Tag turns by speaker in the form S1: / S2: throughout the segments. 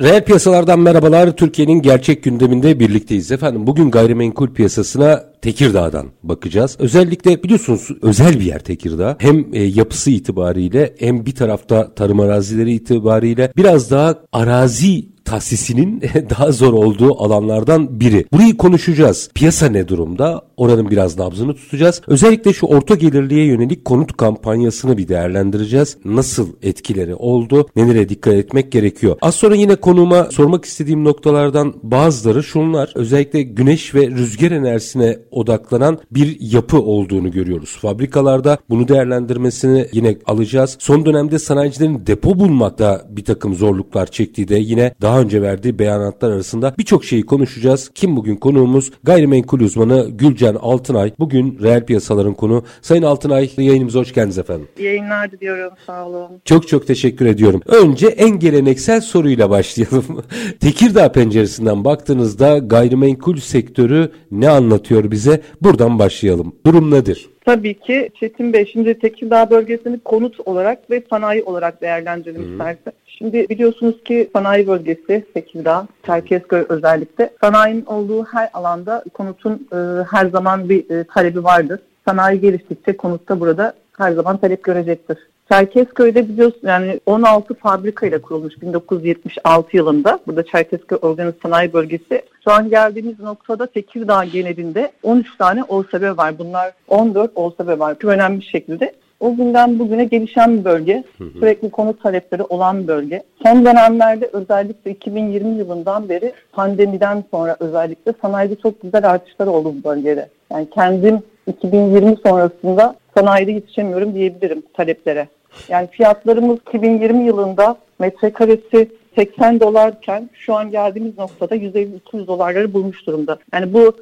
S1: Reel piyasalardan merhabalar. Türkiye'nin gerçek gündeminde birlikteyiz. Efendim bugün gayrimenkul piyasasına Tekirdağ'dan bakacağız. Özellikle biliyorsunuz özel bir yer Tekirdağ. Hem e, yapısı itibariyle hem bir tarafta tarım arazileri itibariyle biraz daha arazi tahsisinin daha zor olduğu alanlardan biri. Burayı konuşacağız. Piyasa ne durumda? Oranın biraz nabzını tutacağız. Özellikle şu orta gelirliğe yönelik konut kampanyasını bir değerlendireceğiz. Nasıl etkileri oldu? Nelere dikkat etmek gerekiyor? Az sonra yine konuma sormak istediğim noktalardan bazıları şunlar. Özellikle güneş ve rüzgar enerjisine odaklanan bir yapı olduğunu görüyoruz. Fabrikalarda bunu değerlendirmesini yine alacağız. Son dönemde sanayicilerin depo bulmakta bir takım zorluklar çektiği de yine daha önce verdiği beyanatlar arasında birçok şeyi konuşacağız. Kim bugün konuğumuz? Gayrimenkul uzmanı Gülcan Altınay. Bugün reel piyasaların konu. Sayın Altınay yayınımıza hoş geldiniz efendim.
S2: Yayınlar diliyorum sağ olun.
S1: Çok çok teşekkür ediyorum. Önce en geleneksel soruyla başlayalım. Tekirdağ penceresinden baktığınızda gayrimenkul sektörü ne anlatıyor bize? Buradan başlayalım. Durum nedir?
S2: Tabii ki Çetin Bey şimdi Tekirdağ bölgesini konut olarak ve sanayi olarak değerlendirelim istersen. Şimdi biliyorsunuz ki sanayi bölgesi Tekirdağ, Çerkezköy özellikle sanayinin olduğu her alanda konutun e, her zaman bir e, talebi vardır. Sanayi geliştikçe konutta burada her zaman talep görecektir. Çerkezköy'de biliyorsun yani 16 fabrika ile kurulmuş 1976 yılında. Burada Çerkezköy Organize Sanayi Bölgesi. Şu an geldiğimiz noktada Tekirdağ genelinde 13 tane OSB var. Bunlar 14 OSB var. Çok önemli bir şekilde. O günden bugüne gelişen bir bölge. Sürekli konut talepleri olan bir bölge. Son dönemlerde özellikle 2020 yılından beri pandemiden sonra özellikle sanayide çok güzel artışlar oldu bu bölgede. Yani kendim 2020 sonrasında sanayide yetişemiyorum diyebilirim taleplere. Yani fiyatlarımız 2020 yılında metrekaresi 80 dolarken şu an geldiğimiz noktada 150-200 dolarları bulmuş durumda. Yani bu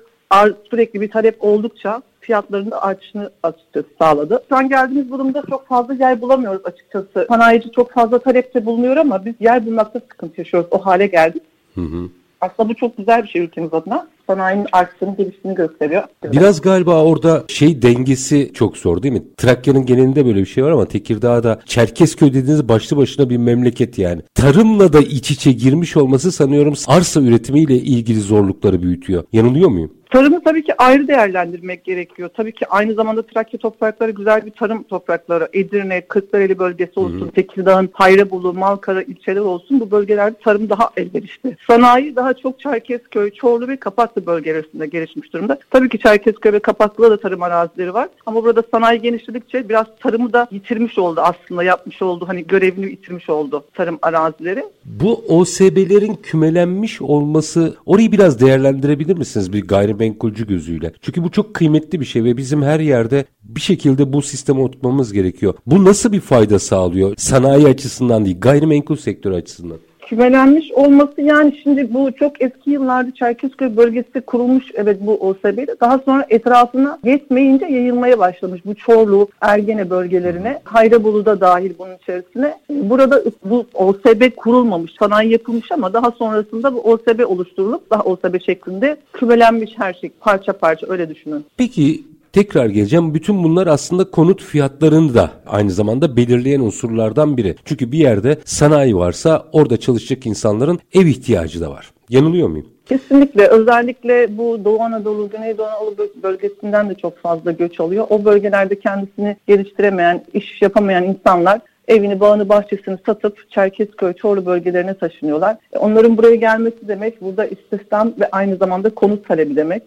S2: sürekli bir talep oldukça fiyatlarının artışını açıkçası sağladı. Şu an geldiğimiz durumda çok fazla yer bulamıyoruz açıkçası. Sanayici çok fazla talepte bulunuyor ama biz yer bulmakta sıkıntı yaşıyoruz. O hale geldik. Hı hı. Aslında bu çok güzel bir şey ülkemiz adına. Sanayinin arttığını, geliştiğini gösteriyor.
S1: Biraz galiba orada şey dengesi çok zor değil mi? Trakya'nın genelinde böyle bir şey var ama Tekirdağ'da Çerkezköy dediğiniz başlı başına bir memleket yani. Tarımla da iç içe girmiş olması sanıyorum arsa üretimiyle ilgili zorlukları büyütüyor. Yanılıyor muyum?
S2: Tarımı tabii ki ayrı değerlendirmek gerekiyor. Tabii ki aynı zamanda Trakya toprakları güzel bir tarım toprakları. Edirne, Kırklareli bölgesi olsun. Tekirdağ'ın Hayrabolu, Malkara ilçeleri olsun bu bölgelerde tarım daha elverişli. Sanayi daha çok Çerkezköy, Çorlu ve Kapaklı bölgelerinde gelişmiş durumda. Tabii ki Çerkezköy ve Kapaklı'da da tarım arazileri var. Ama burada sanayi genişledikçe biraz tarımı da yitirmiş oldu aslında. Yapmış oldu hani görevini yitirmiş oldu tarım arazileri.
S1: Bu OSB'lerin kümelenmiş olması orayı biraz değerlendirebilir misiniz bir gayrimenkulcü gözüyle? Çünkü bu çok kıymetli bir şey ve bizim her yerde bir şekilde bu sisteme oturtmamız gerekiyor. Bu nasıl bir fayda sağlıyor? Sanayi açısından değil, gayrimenkul sektörü açısından
S2: kümelenmiş olması yani şimdi bu çok eski yıllarda Çerkezköy bölgesi kurulmuş evet bu OSB'de. Daha sonra etrafına yetmeyince yayılmaya başlamış bu Çorlu, Ergene bölgelerine. Hayrabolu da dahil bunun içerisine. Burada bu OSB kurulmamış, sanayi yapılmış ama daha sonrasında bu OSB oluşturulup daha OSB şeklinde kümelenmiş her şey parça parça öyle düşünün.
S1: Peki tekrar geleceğim. Bütün bunlar aslında konut fiyatlarını da aynı zamanda belirleyen unsurlardan biri. Çünkü bir yerde sanayi varsa orada çalışacak insanların ev ihtiyacı da var. Yanılıyor muyum?
S2: Kesinlikle. Özellikle bu Doğu Anadolu, Güneydoğu Anadolu bölgesinden de çok fazla göç alıyor. O bölgelerde kendisini geliştiremeyen, iş yapamayan insanlar evini, bağını, bahçesini satıp Çerkezköy, Çorlu bölgelerine taşınıyorlar. Onların buraya gelmesi demek burada istihdam ve aynı zamanda konut talebi demek.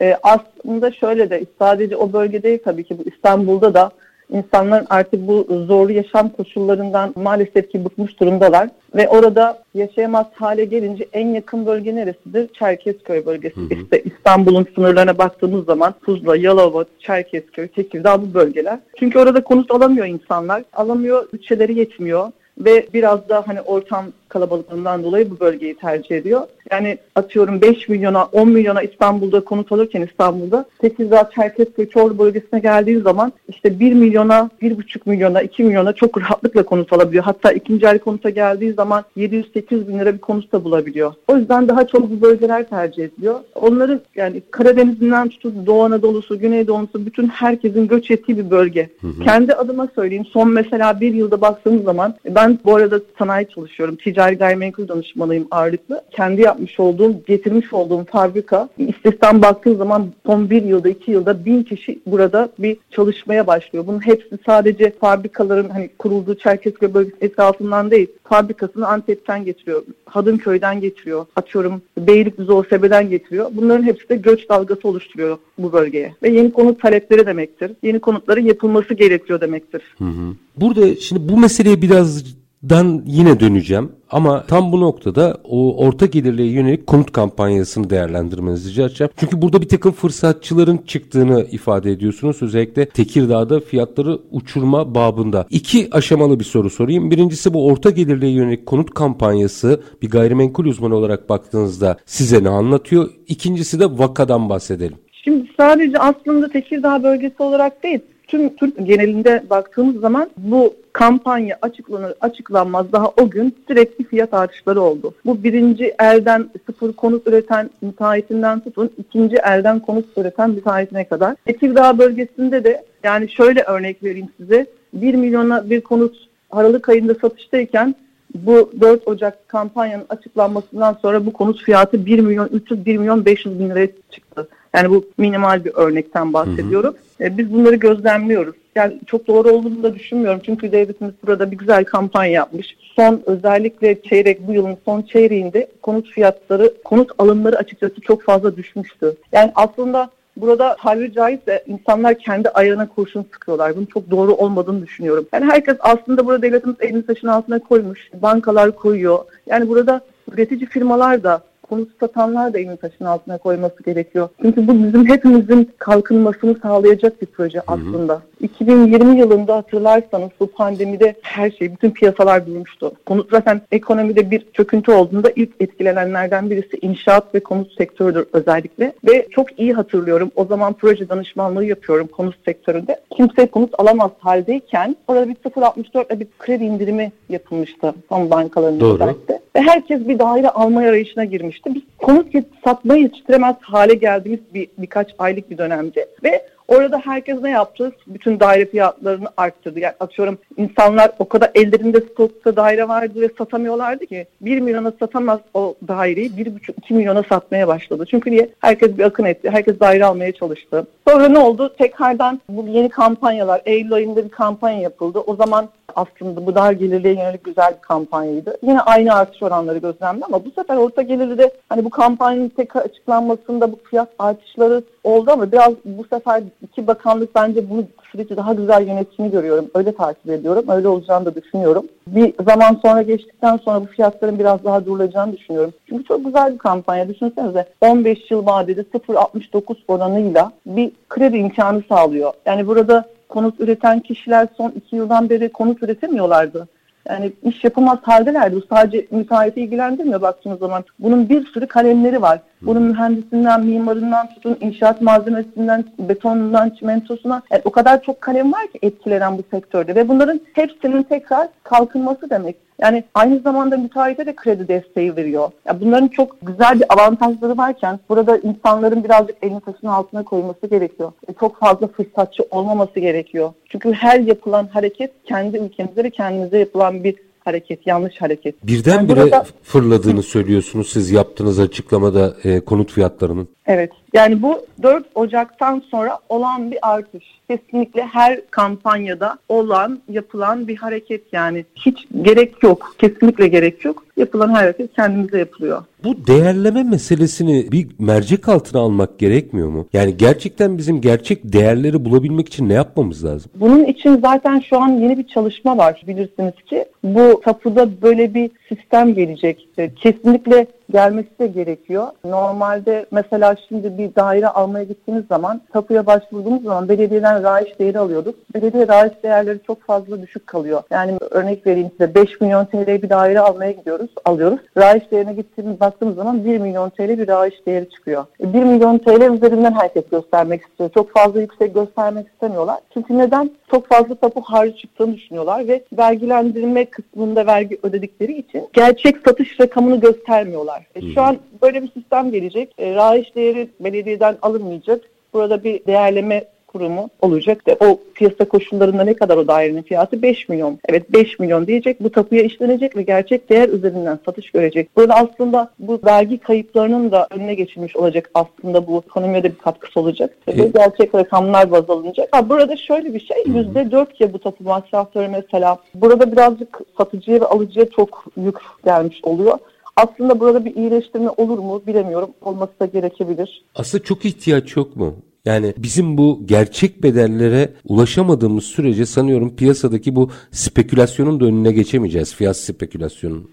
S2: E, aslında şöyle de sadece o bölge değil tabii ki bu İstanbul'da da İnsanlar artık bu zorlu yaşam koşullarından maalesef ki bıkmış durumdalar. Ve orada yaşayamaz hale gelince en yakın bölge neresidir? Çerkezköy bölgesi. Hı hı. İşte İstanbul'un sınırlarına baktığımız zaman Tuzla, Yalova, Çerkezköy, Tekirdağ bu bölgeler. Çünkü orada konut alamıyor insanlar. Alamıyor, bütçeleri yetmiyor ve biraz da hani ortam kalabalıklığından dolayı bu bölgeyi tercih ediyor. Yani atıyorum 5 milyona 10 milyona İstanbul'da konut alırken İstanbul'da Tekirdağ, Çerkezköy, Çorlu bölgesine geldiği zaman işte 1 milyona, 1,5 milyona, 2 milyona çok rahatlıkla konut alabiliyor. Hatta ikinci el konuta geldiği zaman 700-800 bin lira bir konut da bulabiliyor. O yüzden daha çok bu bölgeler tercih ediliyor. Onların yani Karadeniz'inden tutun Doğu Anadolu'su, Güneydoğu'su bütün herkesin göç ettiği bir bölge. Hı hı. Kendi adıma söyleyeyim son mesela bir yılda baktığımız zaman ben bu arada sanayi çalışıyorum. Ticari gayrimenkul danışmanıyım ağırlıklı. Kendi yapmış olduğum, getirmiş olduğum fabrika istihdam baktığım zaman son bir yılda, iki yılda bin kişi burada bir çalışmaya başlıyor. Bunun hepsi sadece fabrikaların hani kurulduğu Çerkezköy bölgesi etrafından değil. Fabrikasını Antep'ten getiriyor. Hadımköy'den getiriyor. Atıyorum Beylikdüzü Osebe'den getiriyor. Bunların hepsi de göç dalgası oluşturuyor bu bölgeye. Ve yeni konut talepleri demektir. Yeni konutların yapılması gerekiyor demektir.
S1: Hı hı. Burada şimdi bu meseleye biraz dan yine döneceğim ama tam bu noktada o orta gelirliğe yönelik konut kampanyasını değerlendirmenizi rica edeceğim. Çünkü burada bir takım fırsatçıların çıktığını ifade ediyorsunuz. Özellikle Tekirdağ'da fiyatları uçurma babında. İki aşamalı bir soru sorayım. Birincisi bu orta gelirliğe yönelik konut kampanyası bir gayrimenkul uzmanı olarak baktığınızda size ne anlatıyor? İkincisi de vakadan bahsedelim.
S2: Şimdi sadece aslında Tekirdağ bölgesi olarak değil, tüm Türk genelinde baktığımız zaman bu kampanya açıklanır açıklanmaz daha o gün sürekli fiyat artışları oldu. Bu birinci elden sıfır konut üreten müteahhitinden tutun ikinci elden konut üreten müteahhitine kadar. Tekirdağ bölgesinde de yani şöyle örnek vereyim size 1 milyona bir konut Aralık ayında satıştayken bu 4 Ocak kampanyanın açıklanmasından sonra bu konut fiyatı 1 milyon 300 1 milyon 500 bin liraya çıktı. Yani bu minimal bir örnekten bahsediyorum. Hı hı. E, biz bunları gözlemliyoruz. Yani çok doğru olduğunu da düşünmüyorum. Çünkü devletimiz burada bir güzel kampanya yapmış. Son özellikle çeyrek bu yılın son çeyreğinde konut fiyatları, konut alımları açıkçası çok fazla düşmüştü. Yani aslında Burada tabiri caizse insanlar kendi ayağına kurşun sıkıyorlar. Bunun çok doğru olmadığını düşünüyorum. Yani herkes aslında burada devletimiz elini taşın altına koymuş. Bankalar koyuyor. Yani burada üretici firmalar da konut satanlar da elini taşın altına koyması gerekiyor. Çünkü bu bizim hepimizin kalkınmasını sağlayacak bir proje aslında. Hı hı. 2020 yılında hatırlarsanız bu pandemide her şey, bütün piyasalar durmuştu. Konut zaten ekonomide bir çöküntü olduğunda ilk etkilenenlerden birisi inşaat ve konut sektörüdür özellikle. Ve çok iyi hatırlıyorum. O zaman proje danışmanlığı yapıyorum konut sektöründe. Kimse konut alamaz haldeyken orada bir 0.64'le bir kredi indirimi yapılmıştı son bankaların özellikle. Ve herkes bir daire alma arayışına girmişti. Biz konut satmayı yetiştiremez hale geldiğimiz bir birkaç aylık bir dönemdi. Ve Orada herkes ne yaptı? Bütün daire fiyatlarını arttırdı. Yani atıyorum insanlar o kadar ellerinde stokta daire vardı ve satamıyorlardı ki 1 milyona satamaz o daireyi 1,5-2 milyona satmaya başladı. Çünkü niye? Herkes bir akın etti. Herkes daire almaya çalıştı. Sonra ne oldu? Tekrardan bu yeni kampanyalar, Eylül ayında bir kampanya yapıldı. O zaman aslında bu dar gelirliye yönelik güzel bir kampanyaydı. Yine aynı artış oranları gözlemli ama bu sefer orta gelirli de hani bu kampanyanın tekrar açıklanmasında bu fiyat artışları oldu ama biraz bu sefer iki bakanlık bence bunu süreci daha güzel yönetimi görüyorum. Öyle takip ediyorum. Öyle olacağını da düşünüyorum. Bir zaman sonra geçtikten sonra bu fiyatların biraz daha durulacağını düşünüyorum. Çünkü çok güzel bir kampanya. Düşünsenize 15 yıl vadede 0.69 oranıyla bir kredi imkanı sağlıyor. Yani burada konut üreten kişiler son iki yıldan beri konut üretemiyorlardı. Yani iş yapılmaz haldelerdi. Sadece müteahhiti ilgilendirmiyor baktığınız zaman. Bunun bir sürü kalemleri var. Bunun mühendisinden, mimarından tutun, inşaat malzemesinden, betonundan, çimentosuna yani o kadar çok kalem var ki etkilenen bu sektörde ve bunların hepsinin tekrar kalkınması demek. Yani aynı zamanda müteahhite de kredi desteği veriyor. Yani bunların çok güzel bir avantajları varken burada insanların birazcık elini taşın altına koyması gerekiyor. E, çok fazla fırsatçı olmaması gerekiyor. Çünkü her yapılan hareket kendi ülkemizde ve kendimize yapılan bir hareket, yanlış hareket.
S1: Birdenbire yani burada... fırladığını söylüyorsunuz siz yaptığınız açıklamada e, konut fiyatlarının.
S2: Evet. Yani bu 4 Ocak'tan sonra olan bir artış. Kesinlikle her kampanyada olan, yapılan bir hareket yani. Hiç gerek yok. Kesinlikle gerek yok. Yapılan her hareket kendimize yapılıyor.
S1: Bu değerleme meselesini bir mercek altına almak gerekmiyor mu? Yani gerçekten bizim gerçek değerleri bulabilmek için ne yapmamız lazım?
S2: Bunun için zaten şu an yeni bir çalışma var bilirsiniz ki. Bu tapuda böyle bir sistem gelecek. Kesinlikle gelmesi de gerekiyor. Normalde mesela şimdi bir daire almaya gittiğimiz zaman tapuya başvurduğumuz zaman belediyeden raiş değeri alıyorduk. Belediye raiş değerleri çok fazla düşük kalıyor. Yani örnek vereyim size 5 milyon TL bir daire almaya gidiyoruz, alıyoruz. Raiş değerine gittiğimiz baktığımız zaman 1 milyon TL bir raiş değeri çıkıyor. 1 e, milyon TL üzerinden herkes göstermek istiyor. Çok fazla yüksek göstermek istemiyorlar. Çünkü neden? Çok fazla tapu harcı çıktığını düşünüyorlar ve vergilendirme kısmında vergi ödedikleri için gerçek satış rakamını göstermiyorlar. E, şu an böyle bir sistem gelecek. E, raiş değeri belediyeden alınmayacak. Burada bir değerleme kurumu olacak. De o piyasa koşullarında ne kadar o dairenin fiyatı? 5 milyon. Evet 5 milyon diyecek. Bu tapuya işlenecek ve gerçek değer üzerinden satış görecek. Burada aslında bu vergi kayıplarının da önüne geçilmiş olacak. Aslında bu ekonomiye de bir katkısı olacak. Ve e, gerçek rakamlar baz alınacak. Ha, burada şöyle bir şey. %4 ya bu tapu masrafları mesela. Burada birazcık satıcıya ve alıcıya çok yük gelmiş oluyor. Aslında burada bir iyileştirme olur mu bilemiyorum. Olması da gerekebilir.
S1: Aslında çok ihtiyaç yok mu? Yani bizim bu gerçek bedellere ulaşamadığımız sürece sanıyorum piyasadaki bu spekülasyonun da önüne geçemeyeceğiz. Fiyat spekülasyonun.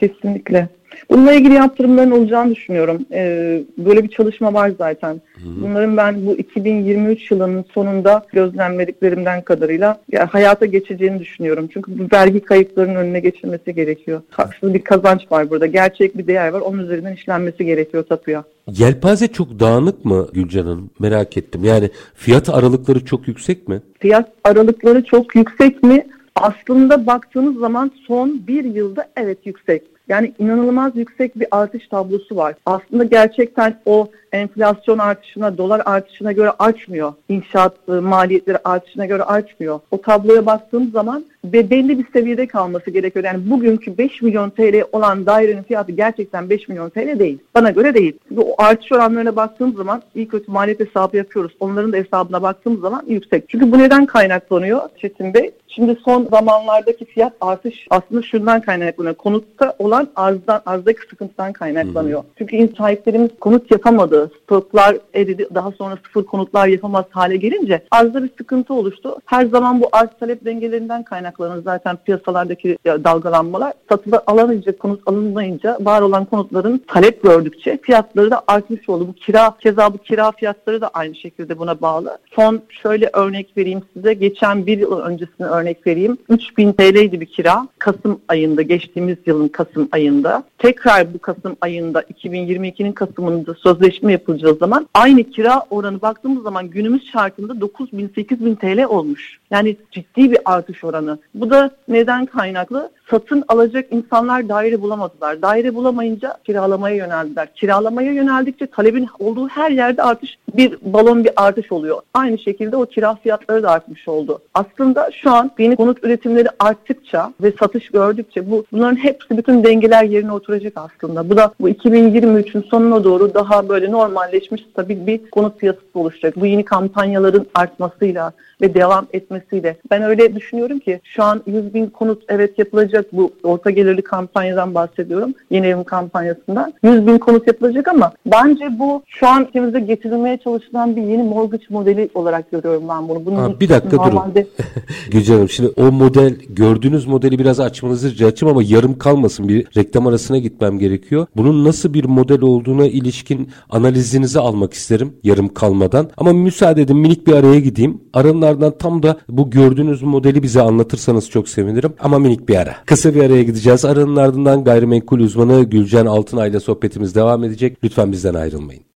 S2: Kesinlikle. Bununla ilgili yaptırımların olacağını düşünüyorum. Ee, böyle bir çalışma var zaten. Bunların ben bu 2023 yılının sonunda gözlemlediklerimden kadarıyla yani hayata geçeceğini düşünüyorum. Çünkü bu vergi kayıplarının önüne geçilmesi gerekiyor. Haksız bir kazanç var burada. Gerçek bir değer var. Onun üzerinden işlenmesi gerekiyor tapuya.
S1: Yelpaze çok dağınık mı Gülcan Hanım? Merak ettim. Yani fiyat aralıkları çok yüksek mi?
S2: Fiyat aralıkları çok yüksek mi? Aslında baktığınız zaman son bir yılda evet yüksek. Yani inanılmaz yüksek bir artış tablosu var. Aslında gerçekten o enflasyon artışına, dolar artışına göre artmıyor. İnşaat e, maliyetleri artışına göre artmıyor. O tabloya baktığım zaman ve belli bir seviyede kalması gerekiyor. Yani bugünkü 5 milyon TL olan dairenin fiyatı gerçekten 5 milyon TL değil. Bana göre değil. Çünkü o artış oranlarına baktığım zaman iyi kötü maliyet hesabı yapıyoruz. Onların da hesabına baktığımız zaman yüksek. Çünkü bu neden kaynaklanıyor Çetin Bey? Şimdi son zamanlardaki fiyat artış aslında şundan kaynaklanıyor. Konutta olan arzdan, arzdaki sıkıntıdan kaynaklanıyor. Hı. Çünkü sahiplerimiz konut yapamadı. Stoklar eridi. Daha sonra sıfır konutlar yapamaz hale gelince arzda bir sıkıntı oluştu. Her zaman bu arz talep dengelerinden kaynaklanır zaten piyasalardaki dalgalanmalar. Satıda alamayınca, konut alınmayınca var olan konutların talep gördükçe fiyatları da artmış oldu. Bu kira, keza bu kira fiyatları da aynı şekilde buna bağlı. Son şöyle örnek vereyim size. Geçen bir yıl öncesine örnek vereyim. 3000 TL'ydi bir kira. Kasım ayında, geçtiğimiz yılın Kasım ayında. Tekrar bu Kasım ayında 2022'nin Kasım'ında sözleşme yapılacağı zaman aynı kira oranı baktığımız zaman günümüz şartında 9 bin 8 bin TL olmuş. Yani ciddi bir artış oranı. Bu da neden kaynaklı? Satın alacak insanlar daire bulamadılar. Daire bulamayınca kiralamaya yöneldiler. Kiralamaya yöneldikçe talebin olduğu her yerde artış bir balon bir artış oluyor. Aynı şekilde o kira fiyatları da artmış oldu. Aslında şu an yeni konut üretimleri arttıkça ve satış gördükçe bu bunların hepsi bütün dengeler yerine oturacak aslında. Bu da bu 2023'ün sonuna doğru daha böyle normalleşmiş stabil bir konut piyasası oluşacak. Bu yeni kampanyaların artmasıyla ve devam etmesiyle. Ben öyle düşünüyorum ki şu an 100 bin konut evet yapılacak bu orta gelirli kampanyadan bahsediyorum. Yeni evim kampanyasından. 100 bin konut yapılacak ama bence bu şu an ülkemizde getirilmeye çalışılan bir yeni mortgage modeli olarak görüyorum ben bunu. Bunun
S1: Aa, bir dakika normalde... durun. Gülcan Hanım şimdi o model gördüğünüz modeli biraz açmanızı rica edeceğim ama yarım kalmasın bir reklam arasına gitmem gerekiyor. Bunun nasıl bir model olduğuna ilişkin analizinizi almak isterim yarım kalmadan. Ama müsaade edin minik bir araya gideyim. Aranın ardından tam da bu gördüğünüz modeli bize anlatırsanız çok sevinirim. Ama minik bir ara. Kısa bir araya gideceğiz. Aranın ardından gayrimenkul uzmanı Gülcan Altınay ile sohbetimiz devam edecek. Lütfen bizden ayrılmayın.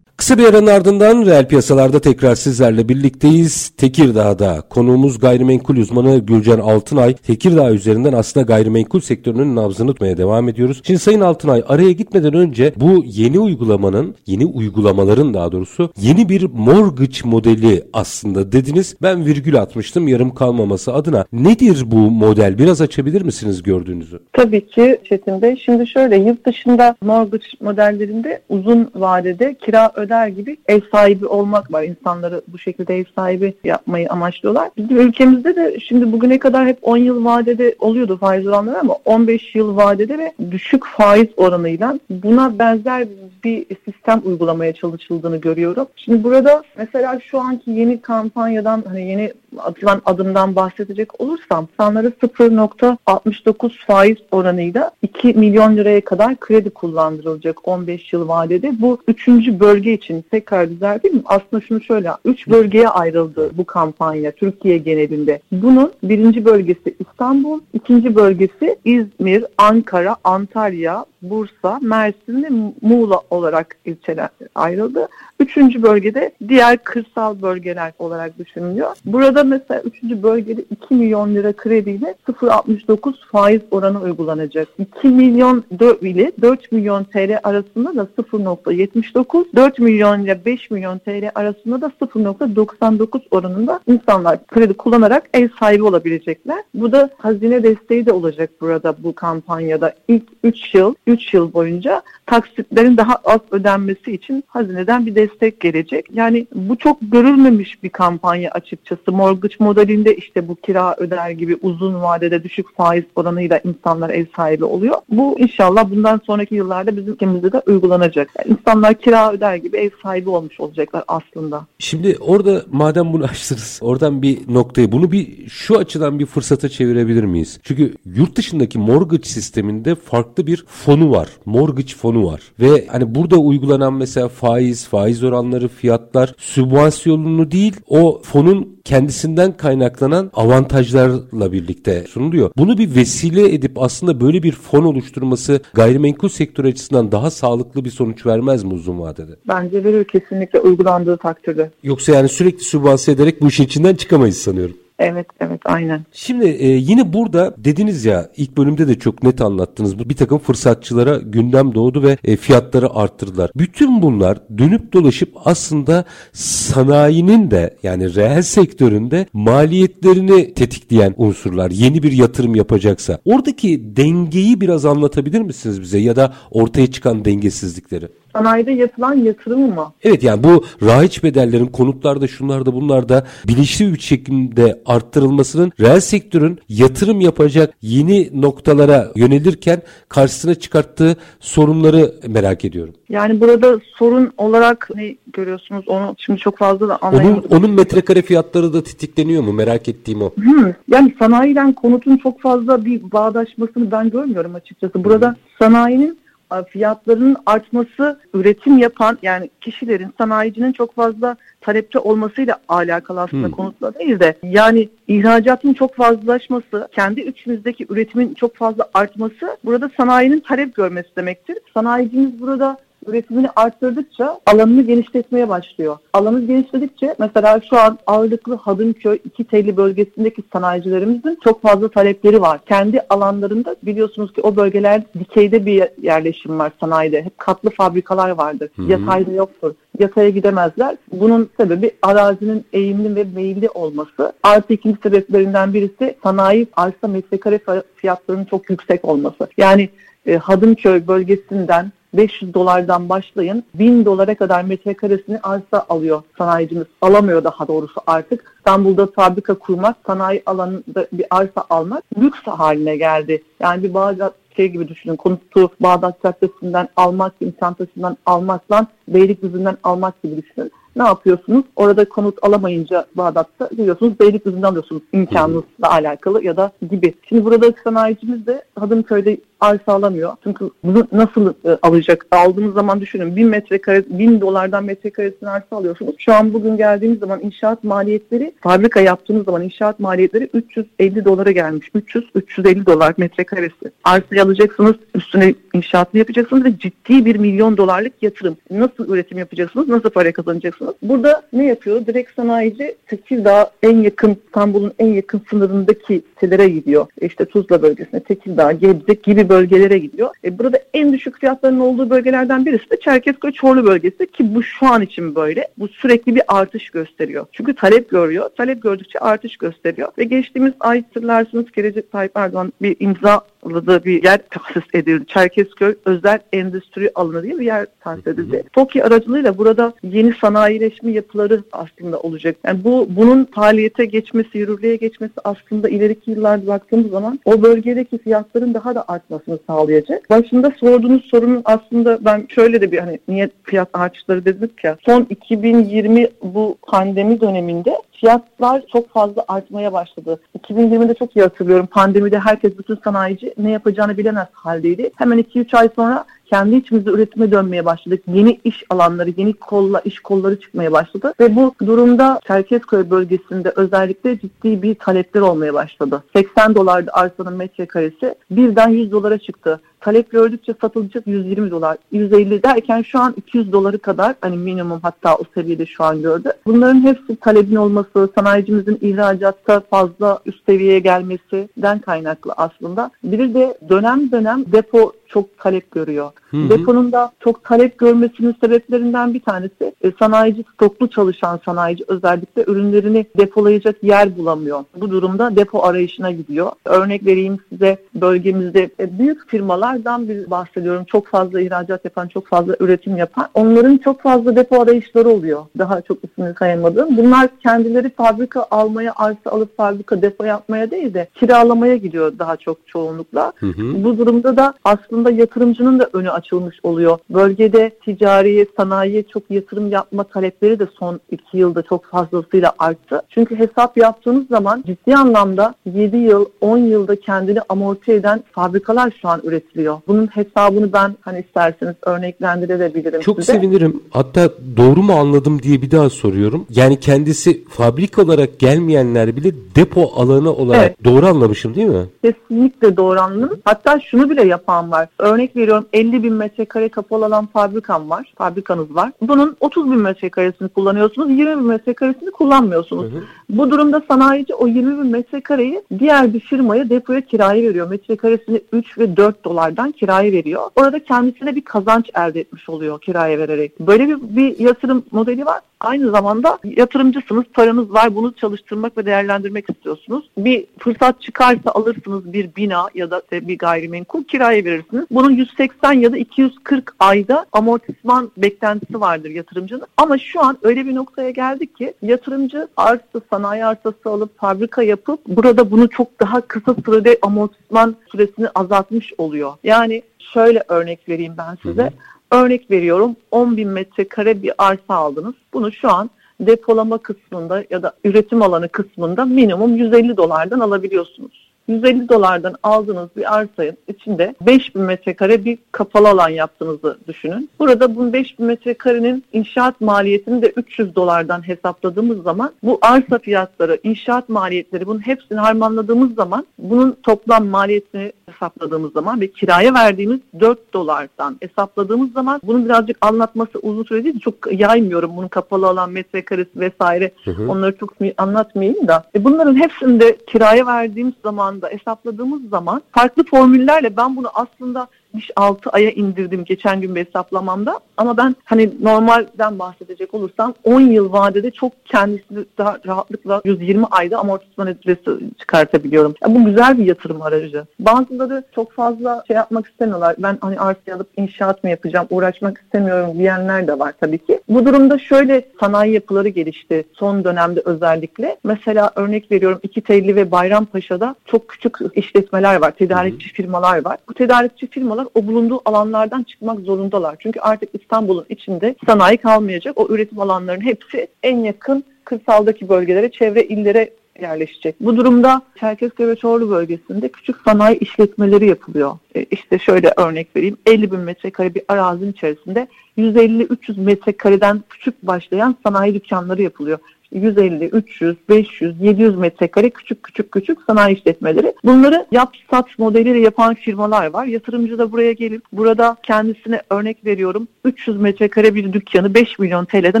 S1: Kısa bir aranın ardından reel piyasalarda tekrar sizlerle birlikteyiz. Tekirdağ'da konuğumuz gayrimenkul uzmanı Gülcan Altınay. Tekirdağ üzerinden aslında gayrimenkul sektörünün nabzını tutmaya devam ediyoruz. Şimdi Sayın Altınay araya gitmeden önce bu yeni uygulamanın, yeni uygulamaların daha doğrusu yeni bir mortgage modeli aslında dediniz. Ben virgül atmıştım yarım kalmaması adına. Nedir bu model? Biraz açabilir misiniz gördüğünüzü?
S2: Tabii ki Çetin Bey. Şimdi şöyle yurt dışında mortgage modellerinde uzun vadede kira öder gibi ev sahibi olmak var. İnsanları bu şekilde ev sahibi yapmayı amaçlıyorlar. Bizim ülkemizde de şimdi bugüne kadar hep 10 yıl vadede oluyordu faiz oranları ama 15 yıl vadede ve düşük faiz oranıyla buna benzer bir sistem uygulamaya çalışıldığını görüyorum. Şimdi burada mesela şu anki yeni kampanyadan hani yeni atılan adımdan bahsedecek olursam insanlara 0.69 faiz oranıyla 2 milyon liraya kadar kredi kullandırılacak 15 yıl vadede. Bu üçüncü bölge için tekrar düzelteyim? Aslında şunu şöyle, üç bölgeye ayrıldı bu kampanya Türkiye genelinde. Bunun birinci bölgesi İstanbul, ikinci bölgesi İzmir, Ankara, Antalya, Bursa, Mersin ve Muğla olarak ilçeler ayrıldı. Üçüncü bölgede diğer kırsal bölgeler olarak düşünülüyor. Burada mesela üçüncü bölgede 2 milyon lira krediyle 0.69 faiz oranı uygulanacak. 2 milyon ile 4 milyon TL arasında da 0.79, 4 milyon ile 5 milyon TL arasında da 0.99 oranında insanlar kredi kullanarak ev sahibi olabilecekler. Bu da hazine desteği de olacak burada bu kampanyada. İlk 3 yıl, 3 yıl boyunca taksitlerin daha az ödenmesi için hazineden bir destek gelecek. Yani bu çok görülmemiş bir kampanya açıkçası. Mortgage modelinde işte bu kira öder gibi uzun vadede düşük faiz oranıyla insanlar ev sahibi oluyor. Bu inşallah bundan sonraki yıllarda bizim ülkemizde de uygulanacak. Yani insanlar kira öder gibi ev sahibi olmuş olacaklar aslında.
S1: Şimdi orada madem bunu açtınız oradan bir noktayı bunu bir şu açıdan bir fırsata çevirebilir miyiz? Çünkü yurt dışındaki mortgage sisteminde farklı bir fonu var. Mortgage fonu var. Ve hani burada uygulanan mesela faiz, faiz oranları, fiyatlar sübvansiyonunu değil o fonun kendisinden kaynaklanan avantajlarla birlikte sunuluyor. Bunu bir vesile edip aslında böyle bir fon oluşturması gayrimenkul sektörü açısından daha sağlıklı bir sonuç vermez mi uzun vadede?
S2: Bence verir kesinlikle uygulandığı takdirde.
S1: Yoksa yani sürekli sübvanse ederek bu işin içinden çıkamayız sanıyorum.
S2: Evet evet aynen.
S1: Şimdi e, yine burada dediniz ya ilk bölümde de çok net anlattınız. Bir takım fırsatçılara gündem doğdu ve e, fiyatları arttırdılar. Bütün bunlar dönüp dolaşıp aslında sanayinin de yani reel sektöründe maliyetlerini tetikleyen unsurlar. Yeni bir yatırım yapacaksa. Oradaki dengeyi biraz anlatabilir misiniz bize ya da ortaya çıkan dengesizlikleri?
S2: Sanayide yapılan yatırım mı?
S1: Evet yani bu rahiç bedellerin konutlarda şunlarda bunlarda bilinçli bir şekilde arttırılmasının reel sektörün yatırım yapacak yeni noktalara yönelirken karşısına çıkarttığı sorunları merak ediyorum.
S2: Yani burada sorun olarak ne görüyorsunuz onu şimdi çok fazla da anlayamadım.
S1: Onun, onun metrekare fiyatları da titikleniyor mu merak ettiğim o.
S2: Hmm, yani sanayiden konutun çok fazla bir bağdaşmasını ben görmüyorum açıkçası. Burada sanayinin fiyatlarının artması üretim yapan yani kişilerin sanayicinin çok fazla talepte olmasıyla alakalı aslında hmm. konutla değil de yani ihracatın çok fazlalaşması, kendi üçümüzdeki üretimin çok fazla artması burada sanayinin talep görmesi demektir. Sanayicimiz burada üretimini arttırdıkça alanını genişletmeye başlıyor. Alanı genişledikçe mesela şu an ağırlıklı Hadımköy, iki telli bölgesindeki sanayicilerimizin çok fazla talepleri var. Kendi alanlarında biliyorsunuz ki o bölgeler dikeyde bir yerleşim var sanayide. Hep katlı fabrikalar vardır. Hı-hı. Yatayda yoktur. Yataya gidemezler. Bunun sebebi arazinin eğimli ve meyilli olması. Artı ikinci sebeplerinden birisi sanayi arsa metrekare fiyatlarının çok yüksek olması. Yani e, Hadımköy bölgesinden 500 dolardan başlayın 1000 dolara kadar metrekaresini arsa alıyor sanayicimiz. Alamıyor daha doğrusu artık. İstanbul'da fabrika kurmak, sanayi alanında bir arsa almak lüks haline geldi. Yani bir Bağdat şey gibi düşünün. Konutu Bağdat Caddesi'nden almak, Nişantaşı'ndan almakla Beylikdüzü'nden almak gibi düşünün. Ne yapıyorsunuz? Orada konut alamayınca Bağdat'ta biliyorsunuz Beylikdüzü'nden alıyorsunuz imkanınızla alakalı ya da gibi. Şimdi burada sanayicimiz de Hadımköy'de arsa alamıyor. Çünkü bunu nasıl e, alacak? Aldığınız zaman düşünün 1000 metrekare, 1000 dolardan metrekaresini arsa alıyorsunuz. Şu an bugün geldiğimiz zaman inşaat maliyetleri, fabrika yaptığınız zaman inşaat maliyetleri 350 dolara gelmiş. 300-350 dolar metrekaresi. Arsayı alacaksınız, üstüne inşaatını yapacaksınız ve ciddi bir milyon dolarlık yatırım. Nasıl üretim yapacaksınız? Nasıl para kazanacaksınız? Burada ne yapıyor? Direkt sanayici Tekirdağ en yakın, İstanbul'un en yakın sınırındaki sitelere gidiyor. İşte Tuzla bölgesine, Tekirdağ, Gebze gibi bölgelere gidiyor. E burada en düşük fiyatların olduğu bölgelerden birisi de Çerkezköy Çorlu bölgesi ki bu şu an için böyle. Bu sürekli bir artış gösteriyor. Çünkü talep görüyor. Talep gördükçe artış gösteriyor. Ve geçtiğimiz ay hatırlarsınız Gelecek Tayyip Erdoğan bir imza da bir yer tahsis edildi. Çerkezköy özel endüstri alanı diye bir yer tahsis edildi. TOKİ aracılığıyla burada yeni sanayileşme yapıları aslında olacak. Yani bu bunun faaliyete geçmesi, yürürlüğe geçmesi aslında ileriki yıllarda baktığımız zaman o bölgedeki fiyatların daha da artmasını sağlayacak. Başında sorduğunuz sorunun aslında ben şöyle de bir hani niye fiyat artışları dedik ya. Son 2020 bu pandemi döneminde fiyatlar çok fazla artmaya başladı. 2020'de çok iyi hatırlıyorum. Pandemide herkes bütün sanayici ne yapacağını bilemez haldeydi. Hemen 2-3 ay sonra kendi içimizde üretime dönmeye başladık. Yeni iş alanları, yeni kolla iş kolları çıkmaya başladı ve bu durumda Çerkezköy bölgesinde özellikle ciddi bir talepler olmaya başladı. 80 dolardı arsanın metrekaresi birden 100 dolara çıktı. Talep gördükçe satılacak 120 dolar, 150 derken şu an 200 doları kadar hani minimum hatta o seviyede şu an gördü. Bunların hepsi talebin olması, sanayicimizin ihracatta fazla üst seviyeye gelmesinden kaynaklı aslında. Bir de dönem dönem depo çok talep görüyor. Hı hı. Deponun da çok talep görmesinin sebeplerinden bir tanesi e, sanayici stoklu çalışan sanayici özellikle ürünlerini depolayacak yer bulamıyor. Bu durumda depo arayışına gidiyor. Örnek vereyim size bölgemizde e, büyük firmalardan bir bahsediyorum. Çok fazla ihracat yapan, çok fazla üretim yapan. Onların çok fazla depo arayışları oluyor. Daha çok ismini sayamadığım. Bunlar kendileri fabrika almaya, arsa alıp fabrika depo yapmaya değil de kiralamaya gidiyor daha çok çoğunlukla. Hı hı. Bu durumda da aslında aslında yatırımcının da önü açılmış oluyor. Bölgede ticari, sanayiye çok yatırım yapma talepleri de son iki yılda çok fazlasıyla arttı. Çünkü hesap yaptığınız zaman ciddi anlamda 7 yıl, 10 yılda kendini amorti eden fabrikalar şu an üretiliyor. Bunun hesabını ben hani isterseniz örneklendirebilirim
S1: Çok
S2: size.
S1: sevinirim. Hatta doğru mu anladım diye bir daha soruyorum. Yani kendisi fabrika olarak gelmeyenler bile depo alanı olarak evet. doğru anlamışım değil mi?
S2: Kesinlikle doğru anladınız. Hatta şunu bile yapan var. Örnek veriyorum 50 bin metrekare kapalı alan fabrikam var. Fabrikanız var. Bunun 30 bin metrekaresini kullanıyorsunuz. 20 bin metrekaresini kullanmıyorsunuz. Hı hı. Bu durumda sanayici o 20 bin metrekareyi diğer bir firmaya depoya kiraya veriyor. Metrekaresini 3 ve 4 dolardan kiraya veriyor. Orada kendisine bir kazanç elde etmiş oluyor kiraya vererek. Böyle bir, bir yatırım modeli var. Aynı zamanda yatırımcısınız, paranız var, bunu çalıştırmak ve değerlendirmek istiyorsunuz. Bir fırsat çıkarsa alırsınız bir bina ya da bir gayrimenkul kiraya verirsiniz. Bunun 180 ya da 240 ayda amortisman beklentisi vardır yatırımcının. Ama şu an öyle bir noktaya geldik ki yatırımcı arsa, sanayi arsası alıp fabrika yapıp burada bunu çok daha kısa sürede amortisman süresini azaltmış oluyor. Yani şöyle örnek vereyim ben size. Hı hı. Örnek veriyorum 10 bin metrekare bir arsa aldınız. Bunu şu an depolama kısmında ya da üretim alanı kısmında minimum 150 dolardan alabiliyorsunuz. 150 dolardan aldığınız bir arsanın içinde 5000 metrekare bir kapalı alan yaptığınızı düşünün. Burada bu 5000 metrekarenin inşaat maliyetini de 300 dolardan hesapladığımız zaman bu arsa fiyatları, inşaat maliyetleri bunun hepsini harmanladığımız zaman bunun toplam maliyetini hesapladığımız zaman ve kiraya verdiğimiz 4 dolardan hesapladığımız zaman bunun birazcık anlatması uzun süre değil. Çok yaymıyorum bunun kapalı alan metrekaresi vesaire. Hı hı. Onları çok anlatmayayım da. E bunların hepsinde kiraya verdiğimiz zamanda hesapladığımız zaman farklı formüllerle ben bunu aslında 66 aya indirdim geçen gün bir hesaplamamda. Ama ben hani normalden bahsedecek olursam 10 yıl vadede çok kendisini daha rahatlıkla 120 ayda amortisman ücreti çıkartabiliyorum. Yani bu güzel bir yatırım aracı. Bazıları çok fazla şey yapmak istemiyorlar. Ben hani arsa alıp inşaat mı yapacağım, uğraşmak istemiyorum diyenler de var tabii ki. Bu durumda şöyle sanayi yapıları gelişti son dönemde özellikle. Mesela örnek veriyorum İki Telli ve Bayrampaşa'da çok küçük işletmeler var, tedarikçi firmalar var. Bu tedarikçi firmalar insanlar o bulunduğu alanlardan çıkmak zorundalar. Çünkü artık İstanbul'un içinde sanayi kalmayacak. O üretim alanlarının hepsi en yakın kırsaldaki bölgelere, çevre illere yerleşecek. Bu durumda Çerkezköy ve Çorlu bölgesinde küçük sanayi işletmeleri yapılıyor. E işte şöyle örnek vereyim. 50 bin metrekare bir arazinin içerisinde 150-300 metrekareden küçük başlayan sanayi dükkanları yapılıyor. 150, 300, 500, 700 metrekare küçük küçük küçük sanayi işletmeleri. Bunları yap sat modeliyle yapan firmalar var. Yatırımcı da buraya gelip burada kendisine örnek veriyorum 300 metrekare bir dükkanı 5 milyon TL'den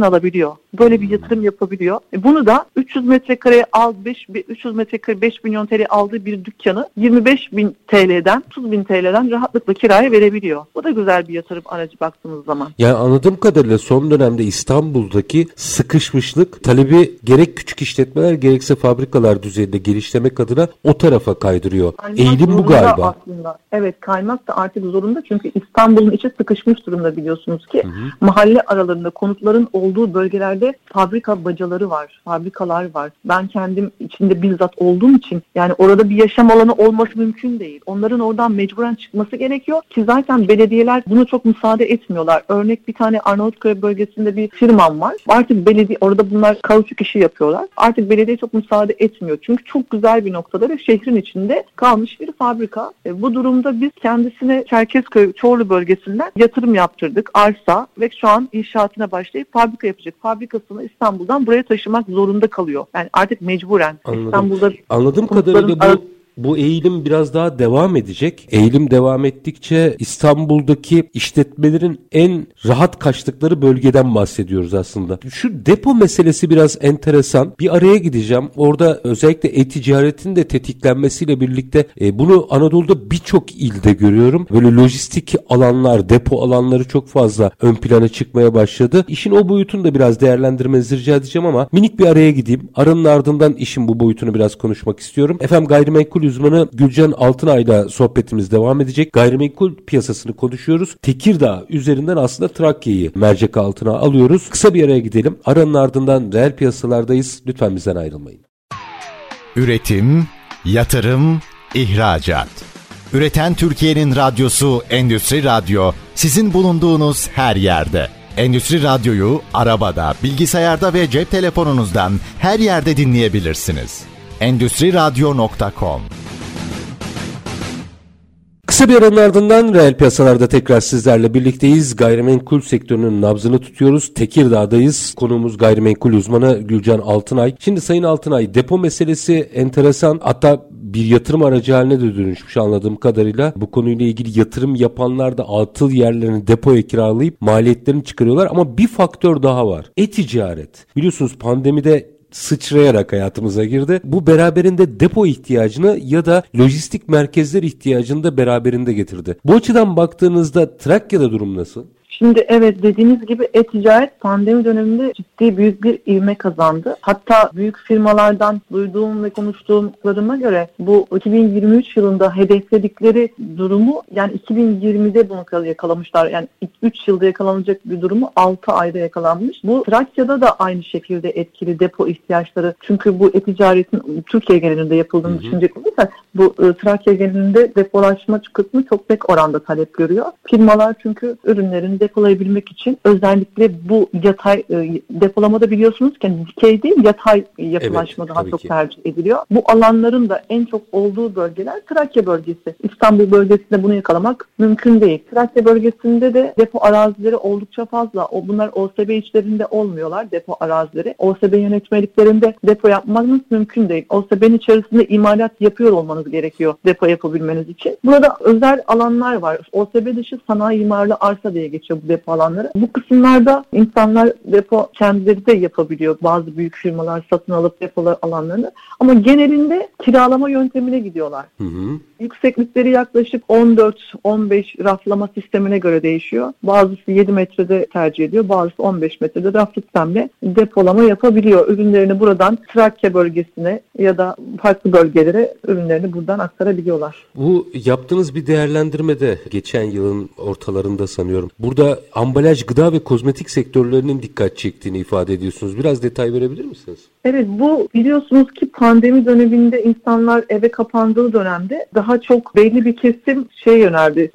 S2: alabiliyor. Böyle bir yatırım yapabiliyor. E bunu da 300 metrekare al 5 300 metrekare 5 milyon TL aldığı bir dükkanı 25 bin TL'den 30 bin TL'den rahatlıkla kiraya verebiliyor. Bu da güzel bir yatırım aracı baktığımız zaman.
S1: Yani anladığım kadarıyla son dönemde İstanbul'daki sıkışmışlık talebi gerek küçük işletmeler gerekse fabrikalar düzeyinde geliştirmek adına o tarafa kaydırıyor.
S2: Kaymak
S1: Eğilim bu galiba.
S2: Aslında. Evet kaymak da artık zorunda çünkü İstanbul'un içi sıkışmış durumda biliyorsunuz ki. Mahalle aralarında konutların olduğu bölgelerde fabrika bacaları var, fabrikalar var. Ben kendim içinde bizzat olduğum için yani orada bir yaşam alanı olması mümkün değil. Onların oradan mecburen çıkması gerekiyor ki zaten belediyeler bunu çok müsaade etmiyorlar. Örnek bir tane Arnavutköy bölgesinde bir firmam var. Artık belediye orada bunlar kauçuk işi yapıyorlar. Artık belediye çok müsaade etmiyor. Çünkü çok güzel bir noktada ve şehrin içinde kalmış bir fabrika. E, bu durumda biz kendisine Çerkezköy Çorlu bölgesinden yatırım yaptırdık. Arsa ve şu an inşaatına başlayıp fabrika yapacak. Fabrikasını İstanbul'dan buraya taşımak zorunda kalıyor. Yani artık mecburen.
S1: Anladım.
S2: İstanbul'da
S1: Anladığım kadarıyla bu bu eğilim biraz daha devam edecek. Eğilim devam ettikçe İstanbul'daki işletmelerin en rahat kaçtıkları bölgeden bahsediyoruz aslında. Şu depo meselesi biraz enteresan. Bir araya gideceğim. Orada özellikle e-ticaretin de tetiklenmesiyle birlikte e, bunu Anadolu'da birçok ilde görüyorum. Böyle lojistik alanlar, depo alanları çok fazla ön plana çıkmaya başladı. İşin o boyutunu da biraz değerlendirmenizi rica edeceğim ama minik bir araya gideyim. Aranın ardından işin bu boyutunu biraz konuşmak istiyorum. Efendim gayrimenkul uzmanı Gülcan Altınay'la sohbetimiz devam edecek. Gayrimenkul piyasasını konuşuyoruz. Tekirdağ üzerinden aslında Trakya'yı mercek altına alıyoruz. Kısa bir araya gidelim. Aranın ardından reel piyasalardayız. Lütfen bizden ayrılmayın.
S3: Üretim, yatırım, ihracat. Üreten Türkiye'nin radyosu Endüstri Radyo sizin bulunduğunuz her yerde. Endüstri Radyo'yu arabada, bilgisayarda ve cep telefonunuzdan her yerde dinleyebilirsiniz. Endüstri Radyo.com
S1: Kısa bir aranın ardından reel piyasalarda tekrar sizlerle birlikteyiz. Gayrimenkul sektörünün nabzını tutuyoruz. Tekirdağ'dayız. Konuğumuz gayrimenkul uzmanı Gülcan Altınay. Şimdi Sayın Altınay depo meselesi enteresan. Hatta bir yatırım aracı haline de dönüşmüş anladığım kadarıyla. Bu konuyla ilgili yatırım yapanlar da atıl yerlerini depoya kiralayıp maliyetlerini çıkarıyorlar. Ama bir faktör daha var. E-ticaret. Biliyorsunuz pandemide sıçrayarak hayatımıza girdi. Bu beraberinde depo ihtiyacını ya da lojistik merkezler ihtiyacını da beraberinde getirdi. Bu açıdan baktığınızda Trakya'da durum nasıl?
S2: Şimdi evet dediğiniz gibi e-ticaret pandemi döneminde ciddi büyük bir ivme kazandı. Hatta büyük firmalardan duyduğum ve konuştuğumlarıma göre bu 2023 yılında hedefledikleri durumu yani 2020'de bunu yakalamışlar. Yani 3 yılda yakalanacak bir durumu 6 ayda yakalanmış. Bu Trakya'da da aynı şekilde etkili depo ihtiyaçları. Çünkü bu e-ticaretin Türkiye genelinde yapıldığını düşünecek olursak bu e, Trakya genelinde depolaşma kısmı çok pek oranda talep görüyor. Firmalar çünkü ürünlerini depolayabilmek için özellikle bu yatay e, depolamada biliyorsunuz ki hani dikey değil yatay yapılaşma
S1: Evet,
S2: daha çok
S1: ki.
S2: tercih ediliyor. Bu alanların da en çok olduğu bölgeler Trakya bölgesi. İstanbul bölgesinde bunu yakalamak mümkün değil. Trakya bölgesinde de depo arazileri oldukça fazla. O bunlar OSB içlerinde olmuyorlar depo arazileri. OSB yönetmeliklerinde depo yapmanız mümkün değil. OSB'nin içerisinde imalat yapıyor olmanız gerekiyor depo yapabilmeniz için. Burada özel alanlar var. OSB dışı sanayi imarlı arsa diye geçiyor bu depo alanları. Bu kısımlarda insanlar depo kendileri de yapabiliyor. Bazı büyük firmalar satın alıp depolar alanlarını. Ama genelinde kiralama yöntemine gidiyorlar.
S1: Hı hı.
S2: Yükseklikleri yaklaşık 14-15 raflama sistemine göre değişiyor. Bazısı 7 metrede tercih ediyor, bazısı 15 metrede raf sistemle depolama yapabiliyor. Ürünlerini buradan Trakya bölgesine ya da farklı bölgelere ürünlerini buradan aktarabiliyorlar.
S1: Bu yaptığınız bir değerlendirmede geçen yılın ortalarında sanıyorum. Burada ambalaj, gıda ve kozmetik sektörlerinin dikkat çektiğini ifade ediyorsunuz. Biraz detay verebilir misiniz?
S2: Evet bu biliyorsunuz ki pandemi döneminde insanlar eve kapandığı dönemde daha çok belli bir kesim şey yöneldi.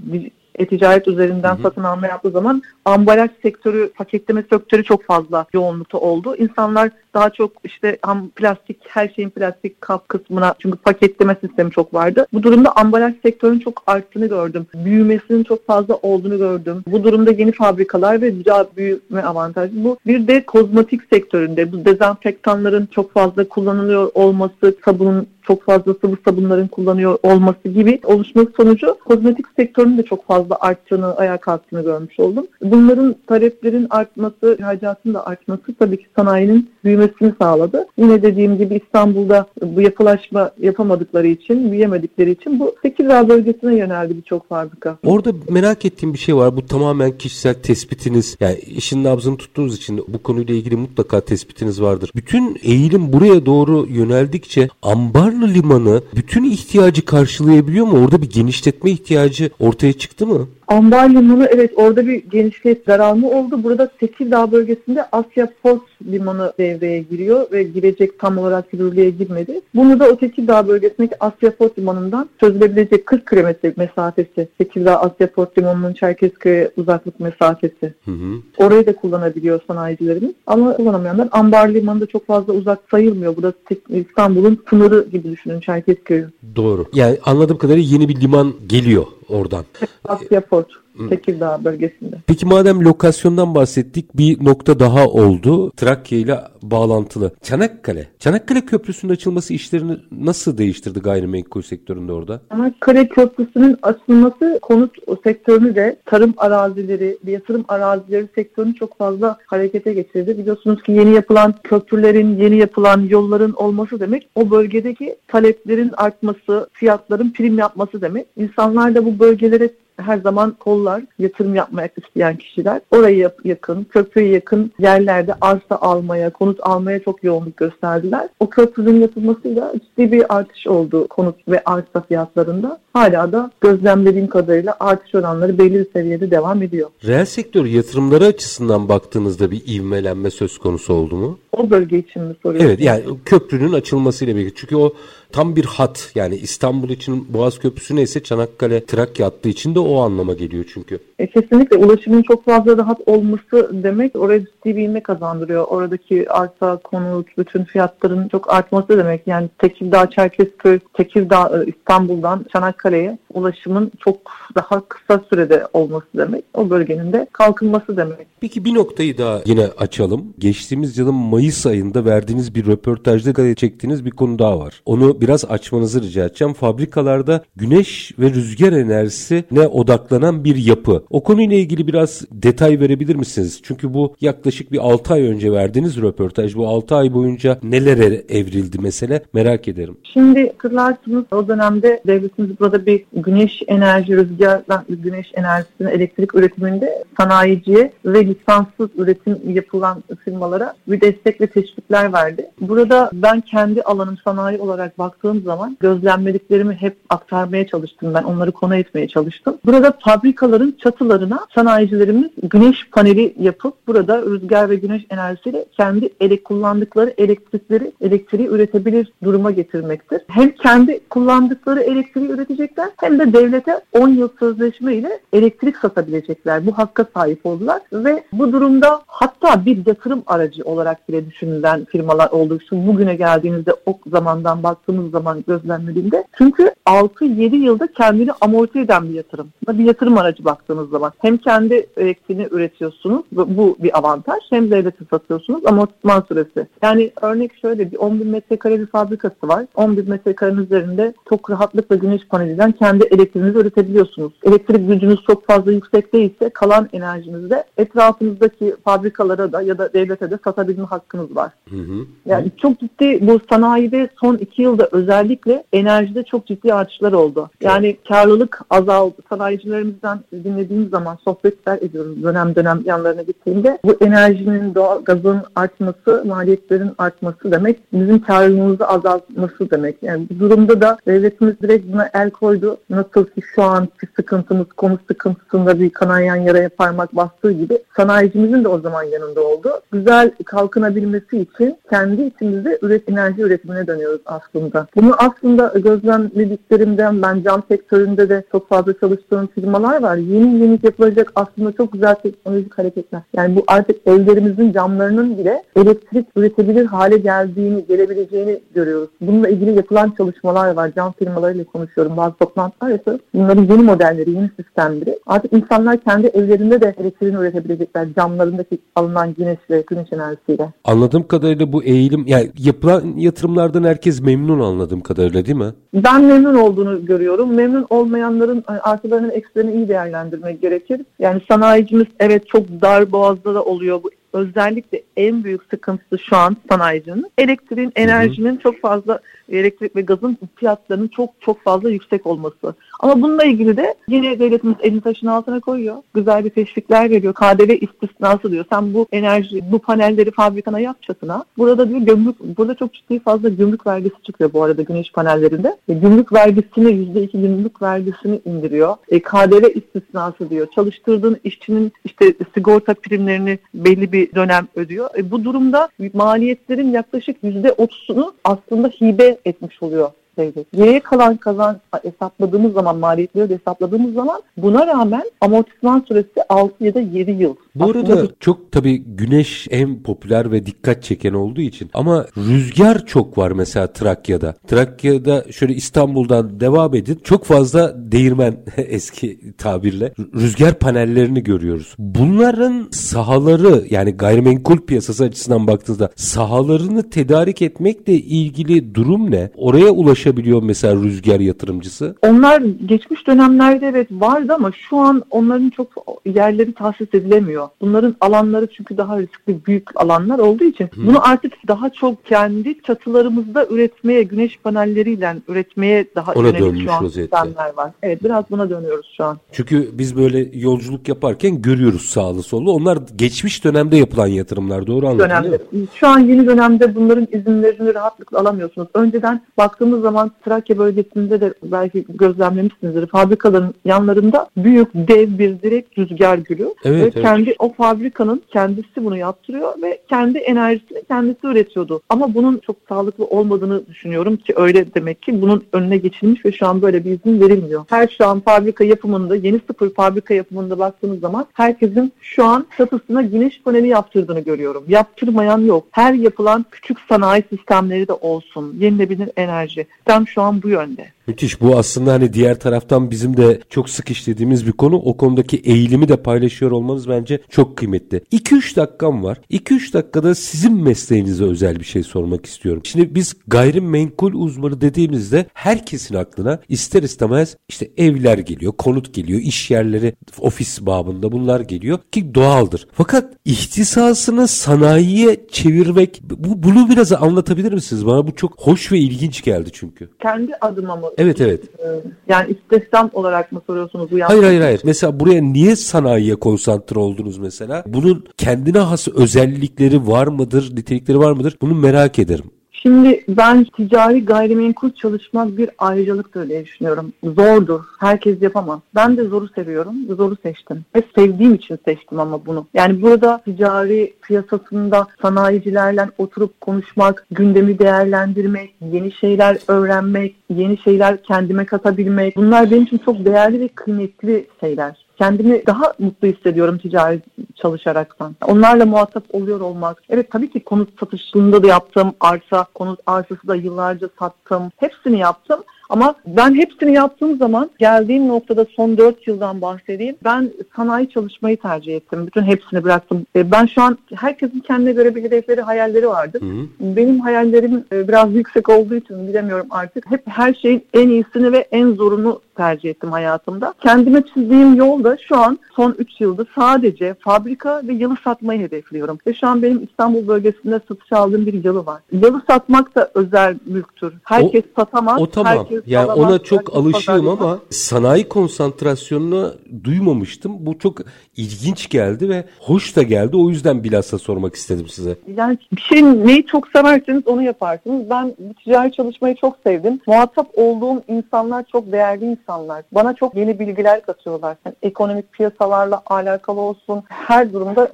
S2: e-ticaret üzerinden hı hı. satın alma yaptığı zaman ambalaj sektörü, paketleme sektörü çok fazla yoğunlukta oldu. İnsanlar daha çok işte ham plastik, her şeyin plastik kap kısmına çünkü paketleme sistemi çok vardı. Bu durumda ambalaj sektörünün çok arttığını gördüm. Büyümesinin çok fazla olduğunu gördüm. Bu durumda yeni fabrikalar ve daha büyüme avantajı. Bu bir de kozmetik sektöründe bu dezenfektanların çok fazla kullanılıyor olması, sabunun çok fazla sıvı sabunların kullanıyor olması gibi oluşması sonucu kozmetik sektörünün de çok fazla arttığını, ayağa kalktığını görmüş oldum. Bunların taleplerin artması, ihracatın da artması tabii ki sanayinin büyümesini sağladı. Yine dediğim gibi İstanbul'da bu yapılaşma yapamadıkları için, büyüyemedikleri için bu Tekirdağ bölgesine yöneldi birçok fabrika.
S1: Orada merak ettiğim bir şey var. Bu tamamen kişisel tespitiniz. Yani işin nabzını tuttuğunuz için bu konuyla ilgili mutlaka tespitiniz vardır. Bütün eğilim buraya doğru yöneldikçe ambar Karlı Limanı bütün ihtiyacı karşılayabiliyor mu? Orada bir genişletme ihtiyacı ortaya çıktı mı?
S2: Ambar Limanı evet orada bir genişlet daralma oldu. Burada Tekirdağ bölgesinde Asya Port Limanı devreye giriyor ve girecek tam olarak yürürlüğe girmedi. Bunu da o Tekirdağ bölgesindeki Asya Port Limanı'ndan çözülebilecek 40 kilometre mesafesi. Tekirdağ Asya Port Limanı'nın Çerkezköy uzaklık mesafesi. Hı hı. Orayı da kullanabiliyor sanayicilerimiz. Ama kullanamayanlar Ambar Limanı da çok fazla uzak sayılmıyor. Burada İstanbul'un sınırı gibi düşünün Çerkezköy'ü.
S1: Doğru. Yani anladığım kadarıyla yeni bir liman geliyor oradan.
S2: Asya Port. Tekirdağ bölgesinde.
S1: Peki madem lokasyondan bahsettik bir nokta daha oldu. Trakya ile bağlantılı. Çanakkale. Çanakkale Köprüsü'nün açılması işlerini nasıl değiştirdi gayrimenkul sektöründe orada?
S2: Çanakkale Köprüsü'nün açılması konut sektörünü de tarım arazileri, yatırım arazileri sektörünü çok fazla harekete geçirdi. Biliyorsunuz ki yeni yapılan köprülerin, yeni yapılan yolların olması demek o bölgedeki taleplerin artması, fiyatların prim yapması demek. İnsanlar da bu bölgelere her zaman kollar yatırım yapmaya isteyen kişiler oraya yakın, köprüye yakın yerlerde arsa almaya, konut almaya çok yoğunluk gösterdiler. O köprünün yapılmasıyla ciddi bir artış oldu konut ve arsa fiyatlarında. Hala da gözlemlediğim kadarıyla artış oranları belli bir seviyede devam ediyor.
S1: Reel sektör yatırımları açısından baktığınızda bir ivmelenme söz konusu oldu mu?
S2: O bölge için mi soruyorsunuz?
S1: Evet yani köprünün açılmasıyla birlikte. Çünkü o tam bir hat yani İstanbul için Boğaz Köprüsü neyse Çanakkale Trakya hattı için de o anlama geliyor çünkü.
S2: E, kesinlikle ulaşımın çok fazla rahat olması demek oraya ciddi bir ilme kazandırıyor. Oradaki arsa, konut, bütün fiyatların çok artması demek. Yani Tekirdağ, Çerkezköy, Tekirdağ, e, İstanbul'dan Çanakkale'ye ulaşımın çok daha kısa sürede olması demek. O bölgenin de kalkınması demek.
S1: Peki bir noktayı daha yine açalım. Geçtiğimiz yılın Mayıs ayında verdiğiniz bir röportajda çektiğiniz bir konu daha var. Onu biraz açmanızı rica edeceğim. Fabrikalarda güneş ve rüzgar enerjisine odaklanan bir yapı. O konuyla ilgili biraz detay verebilir misiniz? Çünkü bu yaklaşık bir 6 ay önce verdiğiniz röportaj. Bu 6 ay boyunca nelere evrildi mesele merak ederim.
S2: Şimdi hatırlarsınız o dönemde devletimiz burada bir güneş enerji, rüzgardan güneş enerjisinin elektrik üretiminde sanayiciye ve lisanssız üretim yapılan firmalara bir destek ve teşvikler verdi. Burada ben kendi alanım sanayi olarak baktığım zaman gözlemlediklerimi hep aktarmaya çalıştım ben. Onları konu etmeye çalıştım. Burada fabrikaların çatılarına sanayicilerimiz güneş paneli yapıp burada rüzgar ve güneş enerjisiyle kendi ele kullandıkları elektrikleri elektriği üretebilir duruma getirmektir. Hem kendi kullandıkları elektriği üretecekler hem de devlete 10 yıl sözleşme ile elektrik satabilecekler. Bu hakka sahip oldular ve bu durumda hatta bir yatırım aracı olarak bile düşünülen firmalar olduğu için bugüne geldiğinizde o zamandan baktığımız zaman gözlemlediğimde çünkü 6-7 yılda kendini amorti eden bir yatırım. Bir yatırım aracı baktığınız zaman hem kendi elektriğini üretiyorsunuz bu bir avantaj hem devlete satıyorsunuz amortisman süresi. Yani örnek şöyle bir 10 bin metrekare bir fabrikası var. 10 bin metrekarenin üzerinde çok rahatlıkla güneş panelinden kendi elektriğinizi üretebiliyorsunuz. Elektrik gücünüz çok fazla yüksek değilse kalan enerjinizi de etrafınızdaki fabrikalara da ya da devlete de satabilme hakkınız var. Hı hı. Yani çok ciddi bu sanayide son iki yılda özellikle enerjide çok ciddi artışlar oldu. Yani karlılık azaldı. Sanayicilerimizden dinlediğimiz zaman sohbetler ediyoruz dönem dönem yanlarına gittiğimde. Bu enerjinin, doğal gazın artması, maliyetlerin artması demek bizim karlılığımızı azaltması demek. Yani bu durumda da devletimiz direkt buna el koydu nasıl ki şu anki sıkıntımız konu sıkıntısında bir kanayan yaraya parmak bastığı gibi sanayicimizin de o zaman yanında oldu. Güzel kalkınabilmesi için kendi içimizde üret, enerji üretimine dönüyoruz aslında. Bunu aslında gözlemlediklerimden ben cam sektöründe de çok fazla çalıştığım firmalar var. Yeni yeni yapılacak aslında çok güzel teknolojik hareketler. Yani bu artık evlerimizin camlarının bile elektrik üretebilir hale geldiğini, gelebileceğini görüyoruz. Bununla ilgili yapılan çalışmalar var. Cam firmalarıyla konuşuyorum. Bazı toplantılar yapıyoruz. Bunların yeni modelleri, yeni sistemleri. Artık insanlar kendi evlerinde de elektriğini üretebilecekler. Camlarındaki alınan güneş ve güneş enerjisiyle.
S1: Anladığım kadarıyla bu eğilim, yani yapılan yatırımlardan herkes memnun anladığım kadarıyla değil mi?
S2: Ben memnun olduğunu görüyorum. Memnun olmayanların artılarının eksilerini iyi değerlendirmek gerekir. Yani sanayicimiz evet çok dar boğazda da oluyor bu özellikle en büyük sıkıntısı şu an sanayicinin elektriğin, enerjinin çok fazla elektrik ve gazın fiyatlarının çok çok fazla yüksek olması. Ama bununla ilgili de yine devletimiz elini taşın altına koyuyor. Güzel bir teşvikler veriyor. KDV istisnası diyor. Sen bu enerji, bu panelleri fabrikana yapçasına. Burada diyor gümrük, burada çok ciddi fazla gümrük vergisi çıkıyor bu arada güneş panellerinde. E, gümrük vergisini yüzde iki gümrük vergisini indiriyor. E, KDV istisnası diyor. Çalıştırdığın işçinin işte sigorta primlerini belli bir dönem ödüyor. E, bu durumda maliyetlerin yaklaşık yüzde otuzunu aslında hibe etmiş oluyor devlet. Geriye kalan kazan hesapladığımız zaman maliyetleri de hesapladığımız zaman buna rağmen amortisman süresi 6 ya da 7 yıl.
S1: Bu Aslında arada bu... çok tabii güneş en popüler ve dikkat çeken olduğu için ama rüzgar çok var mesela Trakya'da. Trakya'da şöyle İstanbul'dan devam edin çok fazla değirmen eski tabirle rüzgar panellerini görüyoruz. Bunların sahaları yani gayrimenkul piyasası açısından baktığınızda sahalarını tedarik etmekle ilgili durum ne? Oraya ulaşabiliyor mesela rüzgar yatırımcısı?
S2: Onlar geçmiş dönemlerde evet vardı ama şu an onların çok yerleri tahsis edilemiyor. Bunların alanları çünkü daha riskli büyük alanlar olduğu için Hı. bunu artık daha çok kendi çatılarımızda üretmeye, güneş panelleriyle üretmeye daha
S1: Ona yönelik şu an
S2: sistemler var. Evet biraz buna dönüyoruz şu an.
S1: Çünkü biz böyle yolculuk yaparken görüyoruz sağlı sollu. Onlar geçmiş dönemde yapılan yatırımlar doğru anladım dönemde.
S2: Şu an yeni dönemde bunların izinlerini rahatlıkla alamıyorsunuz. Önceden baktığımız zaman Trakya bölgesinde de belki gözlemlemişsinizdir. Fabrikaların yanlarında büyük dev bir direkt rüzgar gülü. Evet, ve evet. kendi o fabrikanın kendisi bunu yaptırıyor ve kendi enerjisini kendisi üretiyordu. Ama bunun çok sağlıklı olmadığını düşünüyorum ki öyle demek ki bunun önüne geçilmiş ve şu an böyle bir izin verilmiyor. Her şu an fabrika yapımında, yeni sıfır fabrika yapımında baktığınız zaman herkesin şu an çatısına güneş paneli yaptırdığını görüyorum. Yaptırmayan yok. Her yapılan küçük sanayi sistemleri de olsun. Yenilebilir enerji. Tam şu an bu yönde.
S1: Müthiş. Bu aslında hani diğer taraftan bizim de çok sık işlediğimiz bir konu. O konudaki eğilimi de paylaşıyor olmanız bence çok kıymetli. 2-3 dakikam var. 2-3 dakikada sizin mesleğinize özel bir şey sormak istiyorum. Şimdi biz gayrimenkul uzmanı dediğimizde herkesin aklına ister istemez işte evler geliyor, konut geliyor, iş yerleri, ofis babında bunlar geliyor ki doğaldır. Fakat ihtisasını sanayiye çevirmek bu bunu biraz anlatabilir misiniz? Bana bu çok hoş ve ilginç geldi çünkü.
S2: Kendi adıma mı?
S1: Evet evet. Ee,
S2: yani istihdam olarak mı soruyorsunuz bu
S1: Hayır hayır hayır. Mesela buraya niye sanayiye konsantre oldunuz mesela? Bunun kendine has özellikleri var mıdır, nitelikleri var mıdır? Bunu merak ederim.
S2: Şimdi ben ticari gayrimenkul çalışmak bir ayrıcalıktır diye düşünüyorum. Zordur. Herkes yapamaz. Ben de zoru seviyorum. Zoru seçtim. Ve sevdiğim için seçtim ama bunu. Yani burada ticari piyasasında sanayicilerle oturup konuşmak, gündemi değerlendirmek, yeni şeyler öğrenmek, yeni şeyler kendime katabilmek. Bunlar benim için çok değerli ve kıymetli şeyler kendimi daha mutlu hissediyorum ticari çalışaraktan. Onlarla muhatap oluyor olmak. Evet tabii ki konut satışında da yaptım. Arsa, konut arsası da yıllarca sattım. Hepsini yaptım. Ama ben hepsini yaptığım zaman geldiğim noktada son 4 yıldan bahsedeyim. Ben sanayi çalışmayı tercih ettim. Bütün hepsini bıraktım. E, ben şu an herkesin kendine göre bir hedefleri, hayalleri vardır. Hı hı. Benim hayallerim e, biraz yüksek olduğu için bilemiyorum artık. Hep her şeyin en iyisini ve en zorunu tercih ettim hayatımda. Kendime çizdiğim yolda şu an son 3 yılda sadece fabrika ve yalı satmayı hedefliyorum. Ve şu an benim İstanbul bölgesinde satış aldığım bir yalı var. Yalı satmak da özel mülktür. Herkes o, satamaz. O tamam. Herkes
S1: Yani
S2: sağlamak,
S1: ona çok alışığım ama sanayi konsantrasyonunu duymamıştım. Bu çok ilginç geldi ve hoş da geldi. O yüzden bilhassa sormak istedim size.
S2: Yani bir şey neyi çok severseniz onu yaparsınız. Ben ticari çalışmayı çok sevdim. Muhatap olduğum insanlar çok değerli insanlar. Bana çok yeni bilgiler katıyorlar. Yani ekonomik piyasalarla alakalı olsun. Her durumda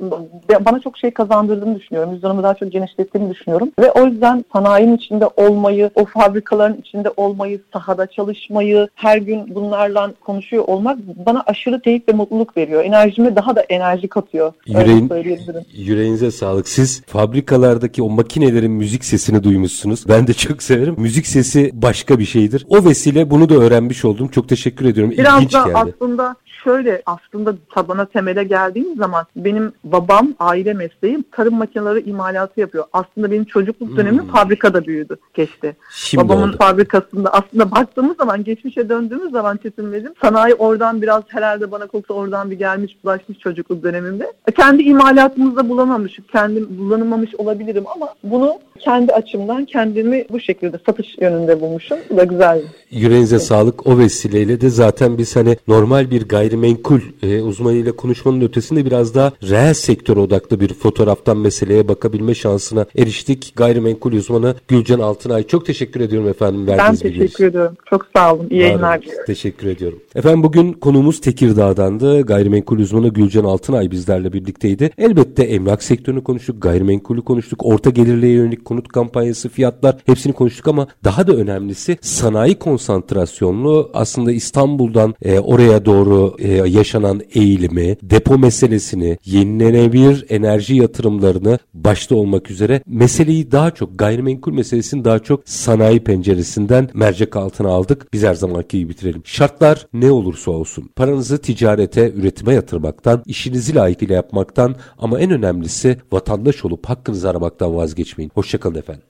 S2: bana çok şey kazandırdığını düşünüyorum. Vizyonu daha çok genişlettiğini düşünüyorum. Ve o yüzden sanayinin içinde olmayı, o fabrikaların içinde olmayı, sahada çalışmayı, her gün bunlarla konuşuyor olmak bana aşırı keyif ve mutluluk veriyor. Enerjime daha da enerji katıyor.
S1: Yüreğin, yüreğinize sağlık. Siz fabrikalardaki o makinelerin müzik sesini duymuşsunuz. Ben de çok severim. Müzik sesi başka bir şeydir. O vesile bunu da öğrenmiş oldum. Çok teşekkür ediyorum.
S2: Biraz
S1: İlginç
S2: da
S1: geldi.
S2: aslında şöyle aslında tabana temele geldiğim zaman benim babam aile mesleğim tarım makineleri imalatı yapıyor. Aslında benim çocukluk dönemim fabrikada büyüdü geçti.
S1: Hmm. Şimdi
S2: Babamın
S1: oldu.
S2: fabrikasında aslında baktığımız zaman geçmişe döndüğümüz zaman Çetin Beyciğim sanayi oradan biraz herhalde bana koksa oradan bir gelmiş bulaşmış çocukluk dönemimde. Kendi imalatımızda bulamamışım. Kendim bulunamamış olabilirim ama bunu kendi açımdan kendimi bu şekilde satış yönünde bulmuşum. Bu da güzel.
S1: Yüreğinize sağlık. O vesileyle de zaten biz hani normal bir gayrimenkul e, uzmanıyla konuşmanın ötesinde biraz daha reel sektör odaklı bir fotoğraftan meseleye bakabilme şansına eriştik. Gayrimenkul uzmanı Gülcan Altınay. Çok teşekkür ediyorum efendim verdiğiniz bilgiler için.
S2: Teşekkür ediyorum. Çok sağ olun. İyi
S1: Var
S2: yayınlar.
S1: olun. Teşekkür ediyorum. Efendim bugün konuğumuz Tekirdağ'dandı. Gayrimenkul uzmanı Gülcan Altınay bizlerle birlikteydi. Elbette emlak sektörünü konuştuk, gayrimenkulü konuştuk, orta gelirliğe yönelik konut kampanyası, fiyatlar hepsini konuştuk ama daha da önemlisi sanayi konsantrasyonlu aslında İstanbul'dan e, oraya doğru e, yaşanan eğilimi, depo meselesini, yenilenebilir enerji yatırımlarını başta olmak üzere meseleyi daha çok gayrimenkul meselesini daha çok sanayi penceresinden mercek altına aldık. Biz her zamanki gibi bitirelim. Şartlar ne olursa olsun paranızı ticarete, üretime yatırmaktan, işinizi layıkıyla yapmaktan ama en önemlisi vatandaş olup hakkınızı aramaktan vazgeçmeyin. Hoşçakalın efendim.